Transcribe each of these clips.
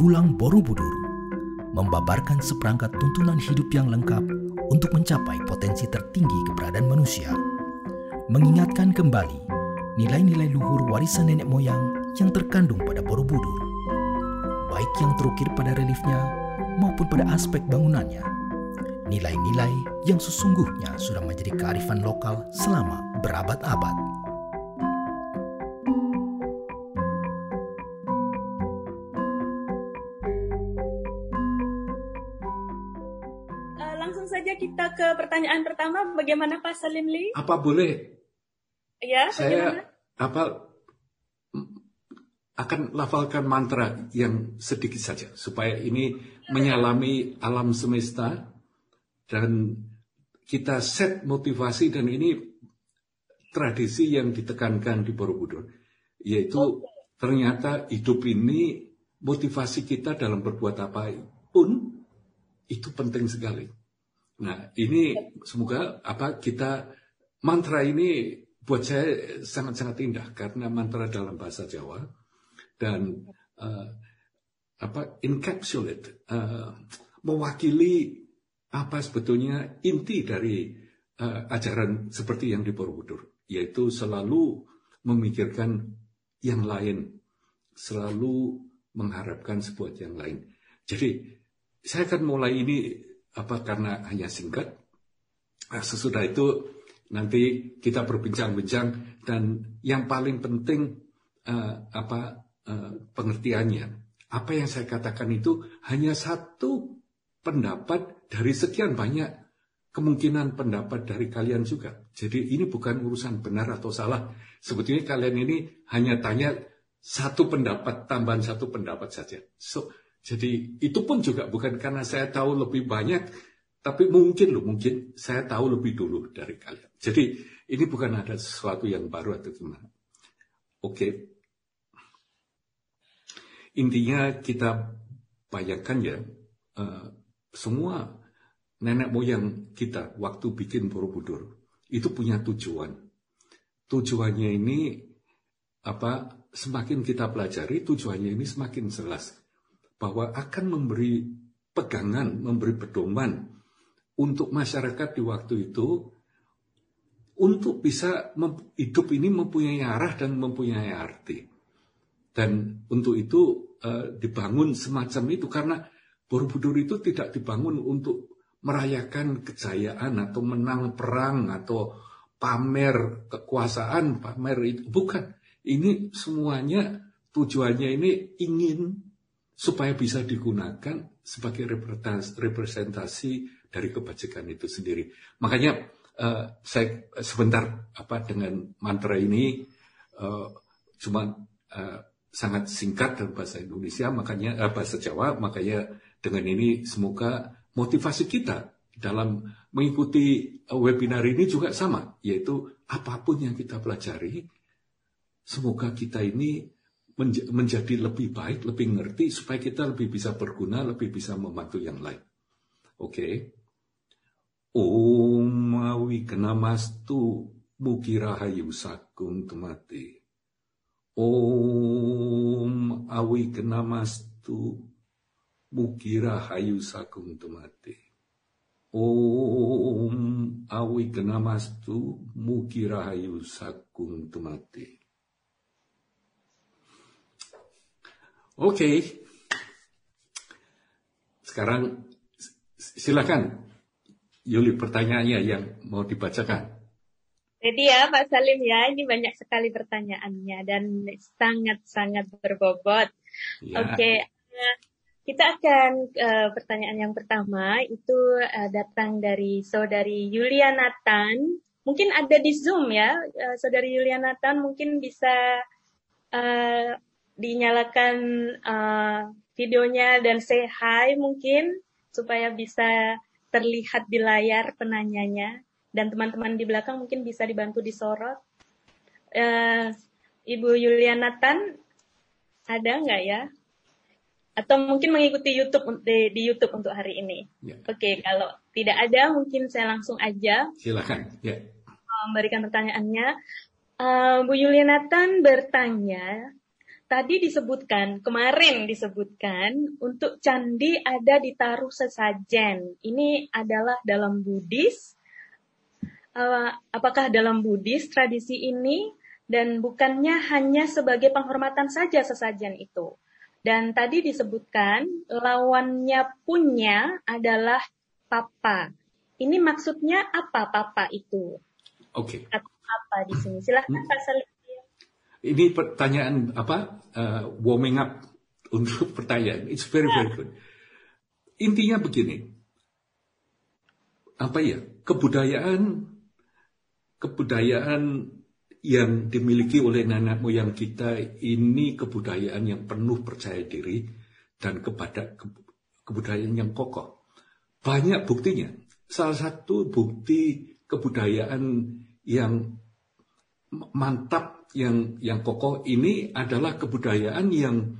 Piulang Borobudur membabarkan seperangkat tuntunan hidup yang lengkap untuk mencapai potensi tertinggi keberadaan manusia. Mengingatkan kembali nilai-nilai luhur warisan nenek moyang yang terkandung pada Borobudur. Baik yang terukir pada reliefnya maupun pada aspek bangunannya. Nilai-nilai yang sesungguhnya sudah menjadi kearifan lokal selama berabad-abad. Pertama. Bagaimana Pak Salim Lee? Apa boleh Ya, saya bagaimana? apa akan lafalkan mantra yang sedikit saja supaya ini menyalami alam semesta dan kita set motivasi dan ini tradisi yang ditekankan di Borobudur yaitu ternyata hidup ini motivasi kita dalam berbuat apa pun itu penting sekali. Nah, ini semoga apa kita mantra ini buat saya sangat-sangat indah karena mantra dalam bahasa Jawa dan uh, apa encapsulate uh, mewakili apa sebetulnya inti dari uh, ajaran seperti yang di Borobudur yaitu selalu memikirkan yang lain selalu mengharapkan sebuah yang lain. Jadi saya akan mulai ini apa karena hanya singkat Nah, sesudah itu nanti kita berbincang-bincang dan yang paling penting eh, apa eh, pengertiannya. Apa yang saya katakan itu hanya satu pendapat dari sekian banyak kemungkinan pendapat dari kalian juga. Jadi ini bukan urusan benar atau salah. Sebetulnya kalian ini hanya tanya satu pendapat, tambahan satu pendapat saja. So, jadi itu pun juga bukan karena saya tahu lebih banyak, tapi mungkin loh, mungkin saya tahu lebih dulu dari kalian. Jadi ini bukan ada sesuatu yang baru atau gimana. Oke. Intinya kita bayangkan ya, eh, semua nenek moyang kita waktu bikin Borobudur itu punya tujuan. Tujuannya ini apa? Semakin kita pelajari, tujuannya ini semakin jelas bahwa akan memberi pegangan, memberi pedoman untuk masyarakat di waktu itu untuk bisa hidup ini mempunyai arah dan mempunyai arti. Dan untuk itu uh, dibangun semacam itu karena Borobudur itu tidak dibangun untuk merayakan kejayaan atau menang perang atau pamer kekuasaan, pamer itu bukan. Ini semuanya tujuannya ini ingin supaya bisa digunakan sebagai representasi dari kebajikan itu sendiri. Makanya uh, saya sebentar apa dengan mantra ini uh, cuma uh, sangat singkat dalam bahasa Indonesia, makanya uh, bahasa Jawa, makanya dengan ini semoga motivasi kita dalam mengikuti webinar ini juga sama, yaitu apa pun yang kita pelajari, semoga kita ini menjadi lebih baik, lebih ngerti, supaya kita lebih bisa berguna, lebih bisa membantu yang lain. Oke. Okay. Om awi kenamastu mugi rahayu sakung temati. Om awi kenamastu mugi rahayu sakung temati. Om awi kenamastu mugi rahayu sakung temati. Oke. Okay. Sekarang silakan Yuli pertanyaannya yang mau dibacakan. Jadi ya Pak Salim ya, ini banyak sekali pertanyaannya dan sangat-sangat berbobot. Ya. Oke, okay. kita akan uh, pertanyaan yang pertama itu uh, datang dari saudari Yulia Nathan. Mungkin ada di Zoom ya, uh, saudari Yulia Nathan mungkin bisa uh, dinyalakan uh, videonya dan say hi mungkin supaya bisa terlihat di layar penanyanya dan teman-teman di belakang mungkin bisa dibantu disorot. Uh, Ibu Yuliana Tan ada nggak ya? Atau mungkin mengikuti YouTube di, di YouTube untuk hari ini? Ya. Oke, okay, kalau tidak ada mungkin saya langsung aja. Silakan. Ya. Memberikan pertanyaannya. Uh, Bu Yuliana Tan bertanya, tadi disebutkan, kemarin disebutkan untuk candi ada ditaruh sesajen. Ini adalah dalam Buddhis. Uh, apakah dalam Buddhis tradisi ini dan bukannya hanya sebagai penghormatan saja sesajen itu. Dan tadi disebutkan lawannya punya adalah papa. Ini maksudnya apa papa itu? Oke. Okay. Apa di sini? Silahkan hmm. Pak Salim. Ini pertanyaan apa? Uh, warming up untuk pertanyaan. It's very very good. Intinya begini. Apa ya? Kebudayaan kebudayaan yang dimiliki oleh nenek moyang kita ini kebudayaan yang penuh percaya diri dan kepada ke, kebudayaan yang kokoh. Banyak buktinya. Salah satu bukti kebudayaan yang mantap yang yang kokoh ini adalah kebudayaan yang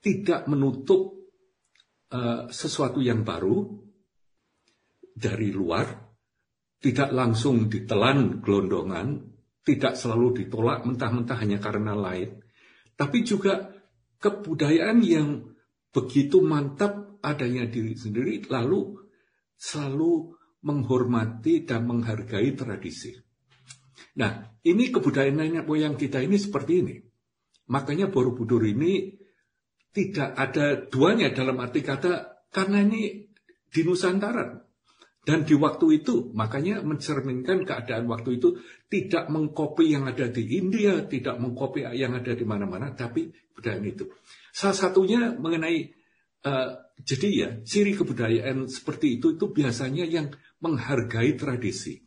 tidak menutup uh, sesuatu yang baru dari luar, tidak langsung ditelan gelondongan, tidak selalu ditolak mentah-mentah hanya karena lain, tapi juga kebudayaan yang begitu mantap adanya diri sendiri, lalu selalu menghormati dan menghargai tradisi. Nah, ini kebudayaan nenek moyang kita ini seperti ini. Makanya Borobudur ini tidak ada duanya dalam arti kata karena ini di Nusantara. Dan di waktu itu, makanya mencerminkan keadaan waktu itu tidak mengkopi yang ada di India, tidak mengkopi yang ada di mana-mana, tapi kebudayaan itu. Salah satunya mengenai, uh, jadi ya, ciri kebudayaan seperti itu, itu biasanya yang menghargai tradisi.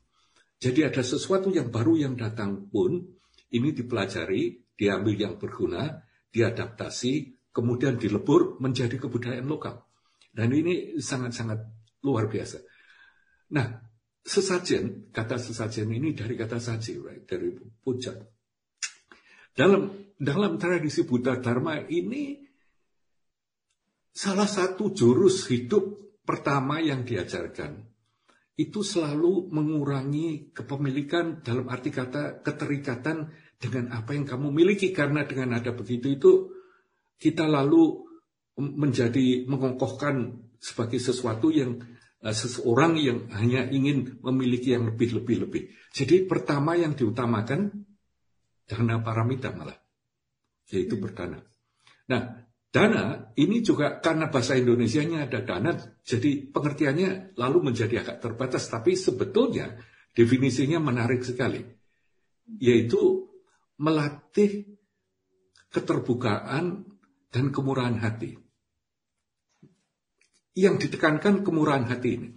Jadi ada sesuatu yang baru yang datang pun ini dipelajari, diambil yang berguna, diadaptasi, kemudian dilebur menjadi kebudayaan lokal. Dan ini sangat-sangat luar biasa. Nah, sesajen, kata sesajen ini dari kata saji, right? dari puncak. Dalam dalam tradisi Buddha Dharma ini salah satu jurus hidup pertama yang diajarkan itu selalu mengurangi kepemilikan dalam arti kata keterikatan dengan apa yang kamu miliki karena dengan ada begitu itu kita lalu menjadi mengokohkan sebagai sesuatu yang uh, seseorang yang hanya ingin memiliki yang lebih lebih lebih. Jadi pertama yang diutamakan dana paramita malah yaitu berdana. Nah, Dana ini juga karena bahasa Indonesia-nya ada dana, jadi pengertiannya lalu menjadi agak terbatas. Tapi sebetulnya definisinya menarik sekali, yaitu melatih keterbukaan dan kemurahan hati. Yang ditekankan kemurahan hati ini.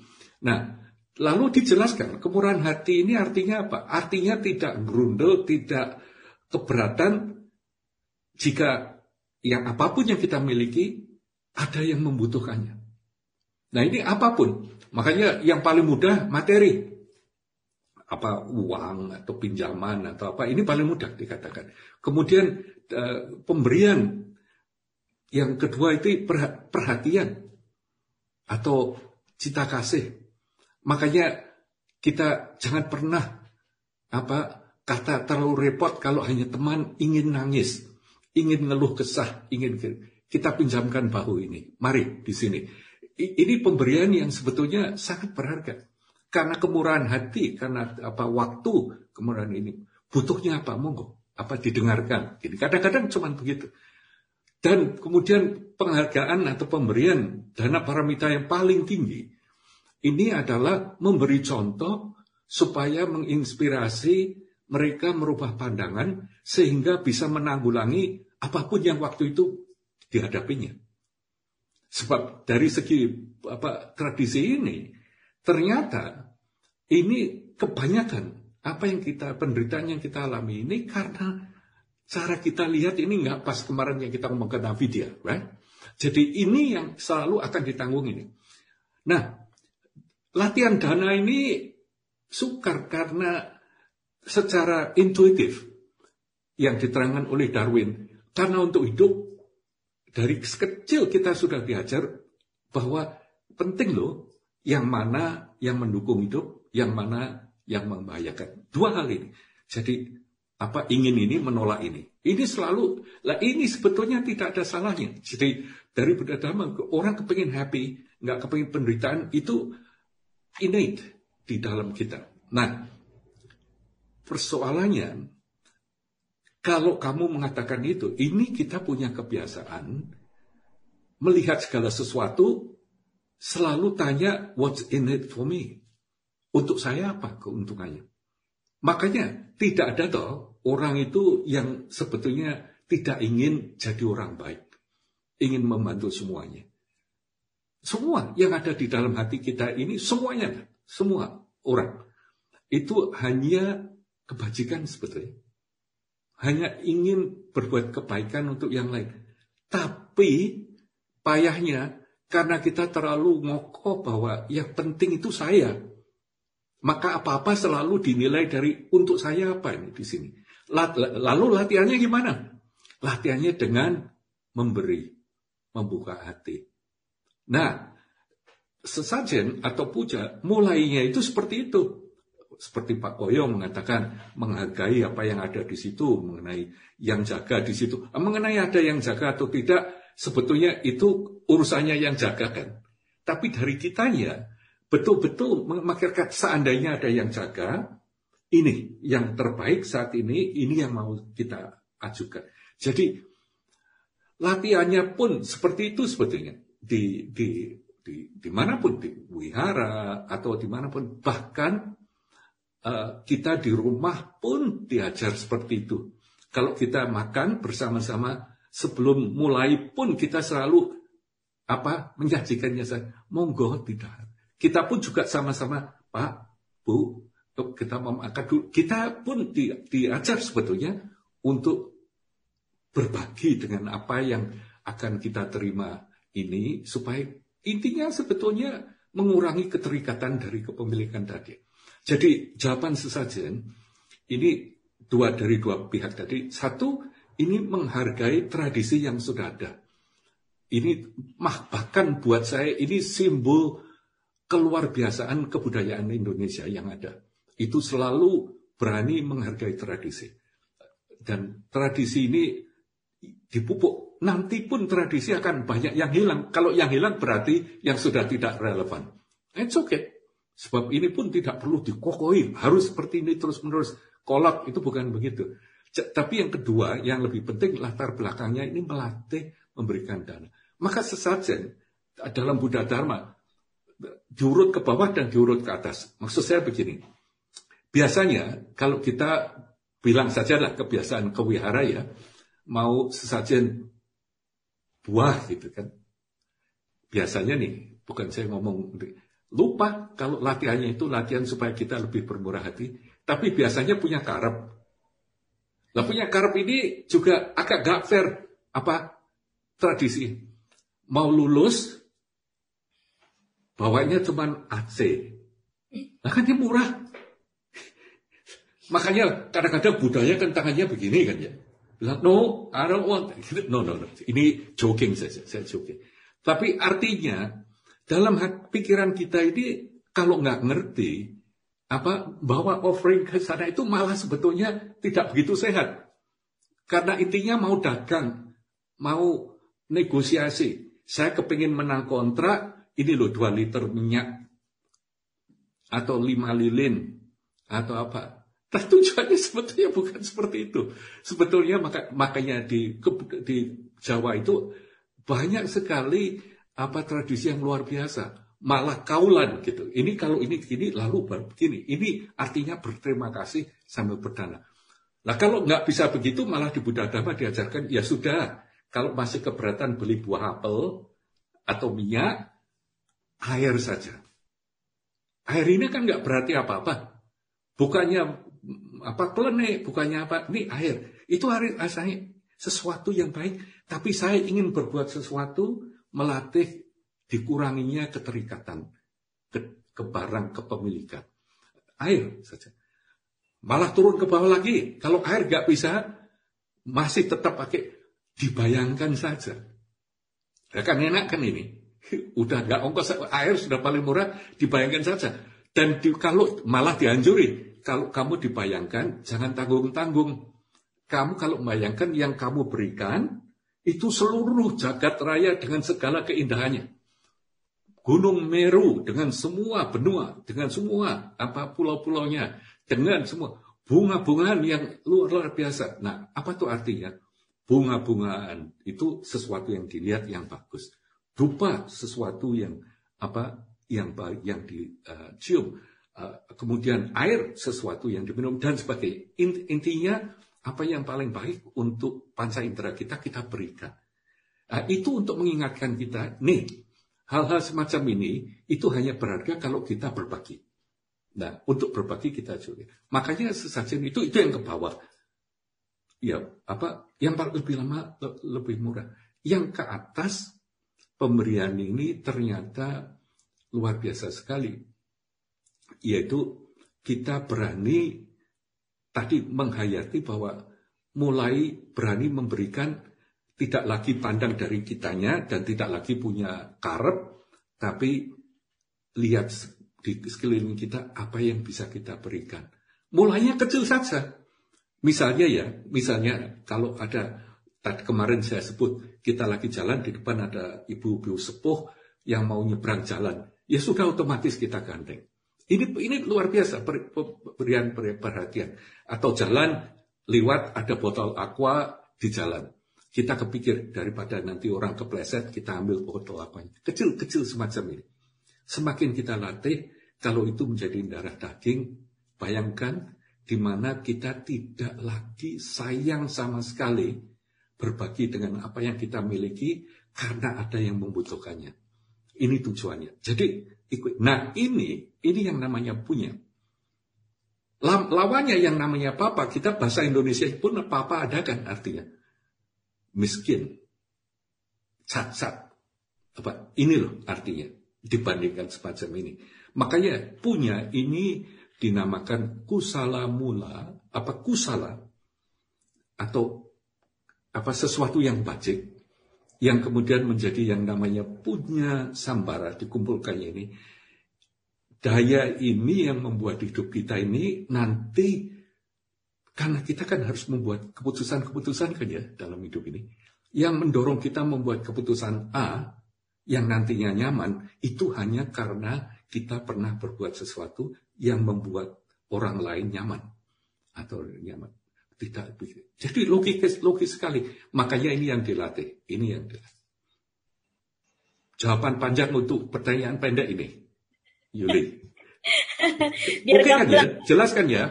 Nah, lalu dijelaskan kemurahan hati ini artinya apa? Artinya tidak grundel, tidak keberatan jika yang apa pun yang kita miliki, ada yang membutuhkannya. Nah ini apa pun. Makanya yang paling mudah materi. Apa uang atau pinjaman atau apa. Ini paling mudah dikatakan. Kemudian eh, pemberian. Yang kedua itu perhatian. Atau cita kasih. Makanya kita jangan pernah apa kata terlalu repot kalau hanya teman ingin nangis ingin ngeluh kesah, ingin kita pinjamkan bahu ini. Mari di sini. Ini pemberian yang sebetulnya sangat berharga. Karena kemurahan hati, karena apa waktu kemurahan ini. Butuhnya apa? Monggo. Apa didengarkan. Ini kadang-kadang cuma begitu. Dan kemudian penghargaan atau pemberian dana paramita yang paling tinggi. Ini adalah memberi contoh supaya menginspirasi mereka merubah pandangan sehingga bisa menanggulangi apa pun yang waktu itu dihadapinya. Sebab dari segi apa tradisi ini ternyata ini kebanyakan apa yang kita penderitaan yang kita alami ini karena cara kita lihat ini nggak pas kemarin yang kita ngomong ke Nvidia, right? Jadi ini yang selalu akan ditanggung ini. Nah, latihan dana ini sukar karena secara intuitif yang diterangkan oleh Darwin karena untuk hidup, dari kecil kita sudah diajar bahwa penting loh yang mana yang mendukung hidup, yang mana yang membahayakan. Dua hal ini. Jadi apa ingin ini menolak ini. Ini selalu lah ini sebetulnya tidak ada salahnya. Jadi dari Buddha Dhamma orang kepingin happy, nggak kepingin penderitaan itu innate di dalam kita. Nah, persoalannya kalau kamu mengatakan itu, ini kita punya kebiasaan melihat segala sesuatu selalu tanya what's in it for me. Untuk saya apa keuntungannya? Makanya tidak ada toh orang itu yang sebetulnya tidak ingin jadi orang baik. Ingin membantu semuanya. Semua yang ada di dalam hati kita ini semuanya, semua orang. Itu hanya kebajikan sebetulnya hanya ingin berbuat kebaikan untuk yang lain. Tapi payahnya karena kita terlalu ngokoh bahwa yang penting itu saya. Maka apa-apa selalu dinilai dari untuk saya apa ini di sini. Lalu latihannya gimana? Latihannya dengan memberi, membuka hati. Nah, sesajen atau puja mulainya itu seperti itu seperti Pak Koyo mengatakan menghargai apa yang ada di situ mengenai yang jaga di situ. Ah, mengenai ada yang jaga atau tidak sebetulnya itu urusannya yang jaga kan. Tapi dari kitanya betul-betul memikirkan seandainya ada yang jaga ini yang terbaik saat ini ini yang mau kita ajukan. Jadi latihannya pun seperti itu sebetulnya. Di di di di mana pun di wihara atau di mana pun bahkan Eh, kita di rumah pun diajar seperti itu. Kalau kita makan bersama-sama sebelum mulai pun kita selalu apa menyajikannya saya monggo tidak. Kita pun juga sama-sama Pak, Bu, kita mau makan dulu. Kita pun di, diajar sebetulnya untuk berbagi dengan apa yang akan kita terima ini supaya intinya sebetulnya mengurangi keterikatan dari kepemilikan tadi. Jadi jawaban sesajen ini dua dari dua pihak tadi. Satu, ini menghargai tradisi yang sudah ada. Ini mah bahkan buat saya ini simbol keluar biasaan kebudayaan Indonesia yang ada. Itu selalu berani menghargai tradisi. Dan tradisi ini dipupuk. Nanti pun tradisi akan banyak yang hilang. Kalau yang hilang berarti yang sudah tidak relevan. It's okay. Sebab ini pun tidak perlu dikokohi, harus seperti ini terus-menerus. Kolak itu bukan begitu. Tapi yang kedua, yang lebih penting latar belakangnya ini melatih memberikan dana. Maka sesajen dalam Buddha Dharma diurut ke bawah dan diurut ke atas. Maksud saya begini. Biasanya kalau kita bilang saja lah kebiasaan kewihara ya, mau sesajen buah gitu kan. Biasanya nih, bukan saya ngomong Lupa kalau latihannya itu latihan supaya kita lebih bermurah hati. Tapi biasanya punya karep. Lah punya karep ini juga agak gak fair. Apa? Tradisi. Mau lulus, bawanya cuma AC. Nah kan dia murah. Makanya kadang-kadang budaya kan tangannya begini kan ya. Bilang, no, I don't want. No, no, no. Ini joking saja, saya joking. Tapi artinya dalam pikiran kita ini kalau nggak ngerti apa bahwa offering ke sana itu malah sebetulnya tidak begitu sehat. Karena intinya mau dagang, mau negosiasi. Saya kepingin menang kontrak, ini loh 2 liter minyak. Atau 5 lilin. Atau apa. Tapi tujuannya sebetulnya bukan seperti itu. Sebetulnya maka, makanya di, di Jawa itu banyak sekali apa tradisi yang luar biasa? Malah kaulan gitu. Ini kalau ini gini lalu begini. Ini artinya berterima kasih sambil berdana. Nah kalau nggak bisa begitu malah di Buddha Dhamma diajarkan ya sudah kalau masih keberatan beli buah apel atau minyak air saja. Air ini kan nggak berarti apa-apa. Bukannya apa klenik bukannya apa ini air. Itu hari asalnya sesuatu yang baik tapi saya ingin berbuat sesuatu melatih dikuranginya keterikatan ke, ke barang kepemilikan. Air saja. Malah turun ke bawah lagi. Kalau air nggak bisa, masih tetap pakai dibayangkan saja. Ya kan enak kan ini. Udah nggak ongkos air sudah paling murah, dibayangkan saja. Dan di, kalau malah dianjuri, kalau kamu dibayangkan, jangan tanggung-tanggung. Kamu kalau membayangkan yang kamu berikan, itu seluruh jagat raya dengan segala keindahannya. Gunung Meru dengan semua benua, dengan semua apa pulau-pulaunya, dengan semua bunga-bungaan yang luar biasa. Nah, apa tuh artinya? Bunga-bungaan itu sesuatu yang dilihat yang bagus. Dupa sesuatu yang apa yang yang dicium. Uh, kemudian air sesuatu yang diminum dan sebagainya. Intinya apa yang paling baik untuk panca indera kita, kita berikan. Nah, itu untuk mengingatkan kita, nih, hal-hal semacam ini, itu hanya berharga kalau kita berbagi. Nah, untuk berbagi kita juga. Makanya sesajen itu, itu yang ke bawah. Ya, apa, yang lebih lama, lebih murah. Yang ke atas, pemberian ini ternyata luar biasa sekali. Yaitu, kita berani tadi menghayati bahwa mulai berani memberikan tidak lagi pandang dari kitanya dan tidak lagi punya karep, tapi lihat di sekeliling kita apa yang bisa kita berikan. Mulainya kecil saja. Misalnya ya, misalnya kalau ada tadi kemarin saya sebut kita lagi jalan di depan ada ibu-ibu sepuh yang mau nyebrang jalan, ya sudah otomatis kita gandeng. Ini ini luar biasa pemberian perhatian. Atau jalan lewat ada botol aqua di jalan. Kita kepikir daripada nanti orang kepleset kita ambil botol aqua. Kecil-kecil semacam ini. Semakin kita latih, kalau itu menjadi darah daging, bayangkan di mana kita tidak lagi sayang sama sekali berbagi dengan apa yang kita miliki karena ada yang membutuhkannya. Ini tujuannya. Jadi ikut. Nah ini, ini yang namanya punya. Lawannya yang namanya papa, kita bahasa Indonesia pun papa ada kan artinya. Miskin. Cacat. Apa? Ini loh artinya. Dibandingkan semacam ini. Makanya punya ini dinamakan kusala mula. Apa kusala? Atau apa sesuatu yang bajik yang kemudian menjadi yang namanya punya sambara dikumpulkannya ini daya ini yang membuat hidup kita ini nanti karena kita kan harus membuat keputusan-keputusan kan ya dalam hidup ini yang mendorong kita membuat keputusan A yang nantinya nyaman itu hanya karena kita pernah berbuat sesuatu yang membuat orang lain nyaman atau nyaman tidak Jadi logis, logis sekali. Makanya ini yang dilatih. Ini yang dilatih. Jawaban panjang untuk pertanyaan pendek ini. Yuli. Biar Oke kan ya? Jelaskan ya?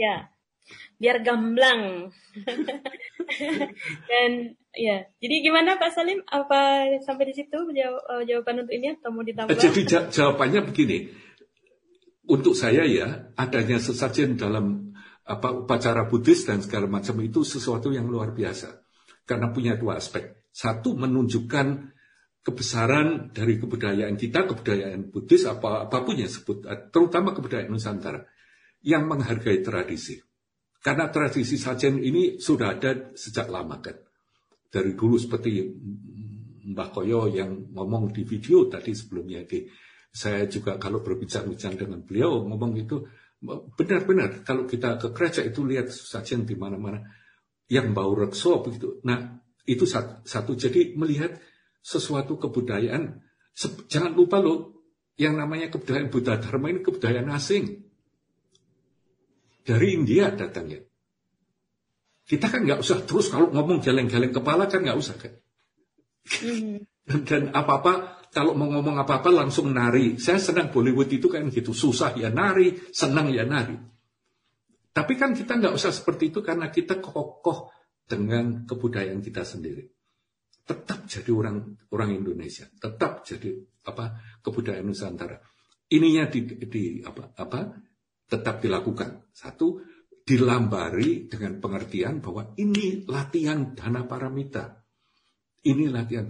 Ya. Biar gamblang. Dan ya, jadi gimana Pak Salim? Apa sampai di situ eh, jawaban untuk ini atau mau ditambah? Jadi jawabannya begini. Untuk saya ya, adanya sesajen dalam apa upacara Buddhis dan segala macam itu sesuatu yang luar biasa karena punya dua aspek. Satu menunjukkan kebesaran dari kebudayaan kita, kebudayaan Buddhis apa apa pun yang sebut, terutama kebudayaan Nusantara yang menghargai tradisi. Karena tradisi sajen ini sudah ada sejak lama kan. Dari dulu seperti Mbah Koyo yang ngomong di video tadi sebelumnya. Saya juga kalau berbicara-bicara dengan beliau ngomong itu benar-benar kalau kita ke gereja itu lihat sajian di mana-mana yang bau rekso begitu. Nah, itu satu. Jadi melihat sesuatu kebudayaan jangan lupa loh yang namanya kebudayaan Buddha Dharma ini kebudayaan asing. Dari India datangnya. Kita kan nggak usah terus kalau ngomong geleng-geleng kepala kan nggak usah kan. Mm. dan apa-apa kalau mau ngomong apa-apa langsung nari. Saya senang Bollywood itu kan gitu. Susah ya nari, senang ya nari. Tapi kan kita nggak usah seperti itu karena kita kokoh dengan kebudayaan kita sendiri. Tetap jadi orang orang Indonesia, tetap jadi apa kebudayaan Nusantara. Ininya di, di apa apa tetap dilakukan. Satu dilambari dengan pengertian bahwa ini latihan dana paramita. Ini latihan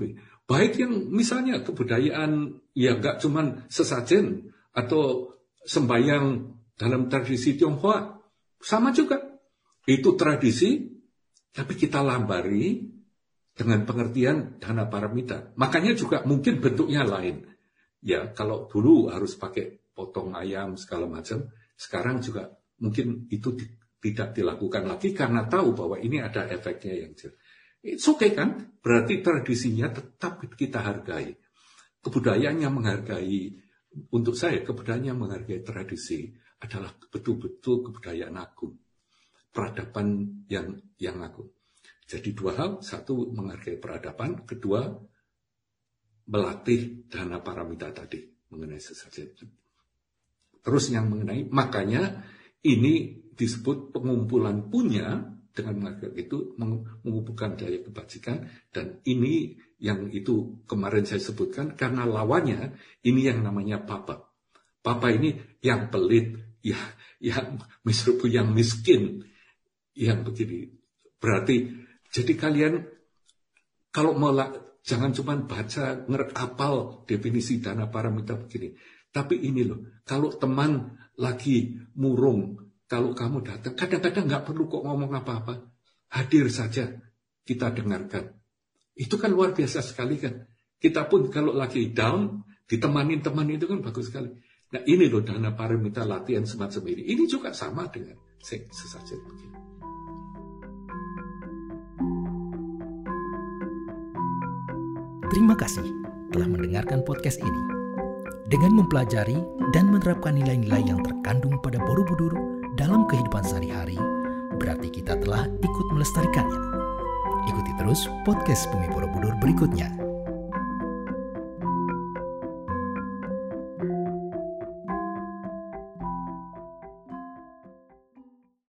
Baik yang misalnya kebudayaan ya nggak cuman sesajen atau sembayang dalam tradisi Tionghoa. Sama juga. Itu tradisi, tapi kita lambari dengan pengertian dana paramita. Makanya juga mungkin bentuknya lain. Ya, kalau dulu harus pakai potong ayam segala macam. Sekarang juga mungkin itu tidak dilakukan lagi karena tahu bahwa ini ada efeknya yang jelas. It's okay kan? Berarti tradisinya tetap kita hargai. Kebudayaan yang menghargai, untuk saya kebudayaan yang menghargai tradisi adalah betul-betul kebudayaan agung. Peradaban yang yang agung. Jadi dua hal, satu menghargai peradaban, kedua melatih dana paramita tadi mengenai sesajen. Terus yang mengenai, makanya ini disebut pengumpulan punya dengan menghargai itu mengumpulkan daya kebajikan dan ini yang itu kemarin saya sebutkan karena lawannya ini yang namanya papa. Papa ini yang pelit, ya, yang misrupu, yang miskin, yang begini. Berarti jadi kalian kalau mau jangan cuma baca ngerapal definisi dana paramita begini. Tapi ini loh, kalau teman lagi murung, kalau kamu datang, kadang-kadang nggak perlu kok ngomong apa-apa. Hadir saja, kita dengarkan. Itu kan luar biasa sekali kan. Kita pun kalau lagi down, ditemanin teman itu kan bagus sekali. Nah ini loh dana paramita latihan semacam ini. Ini juga sama dengan sesajen begini. Terima kasih telah mendengarkan podcast ini. Dengan mempelajari dan menerapkan nilai-nilai yang terkandung pada Borobudur dalam kehidupan sehari-hari, berarti kita telah ikut melestarikannya. Ikuti terus podcast Bumi Borobudur berikutnya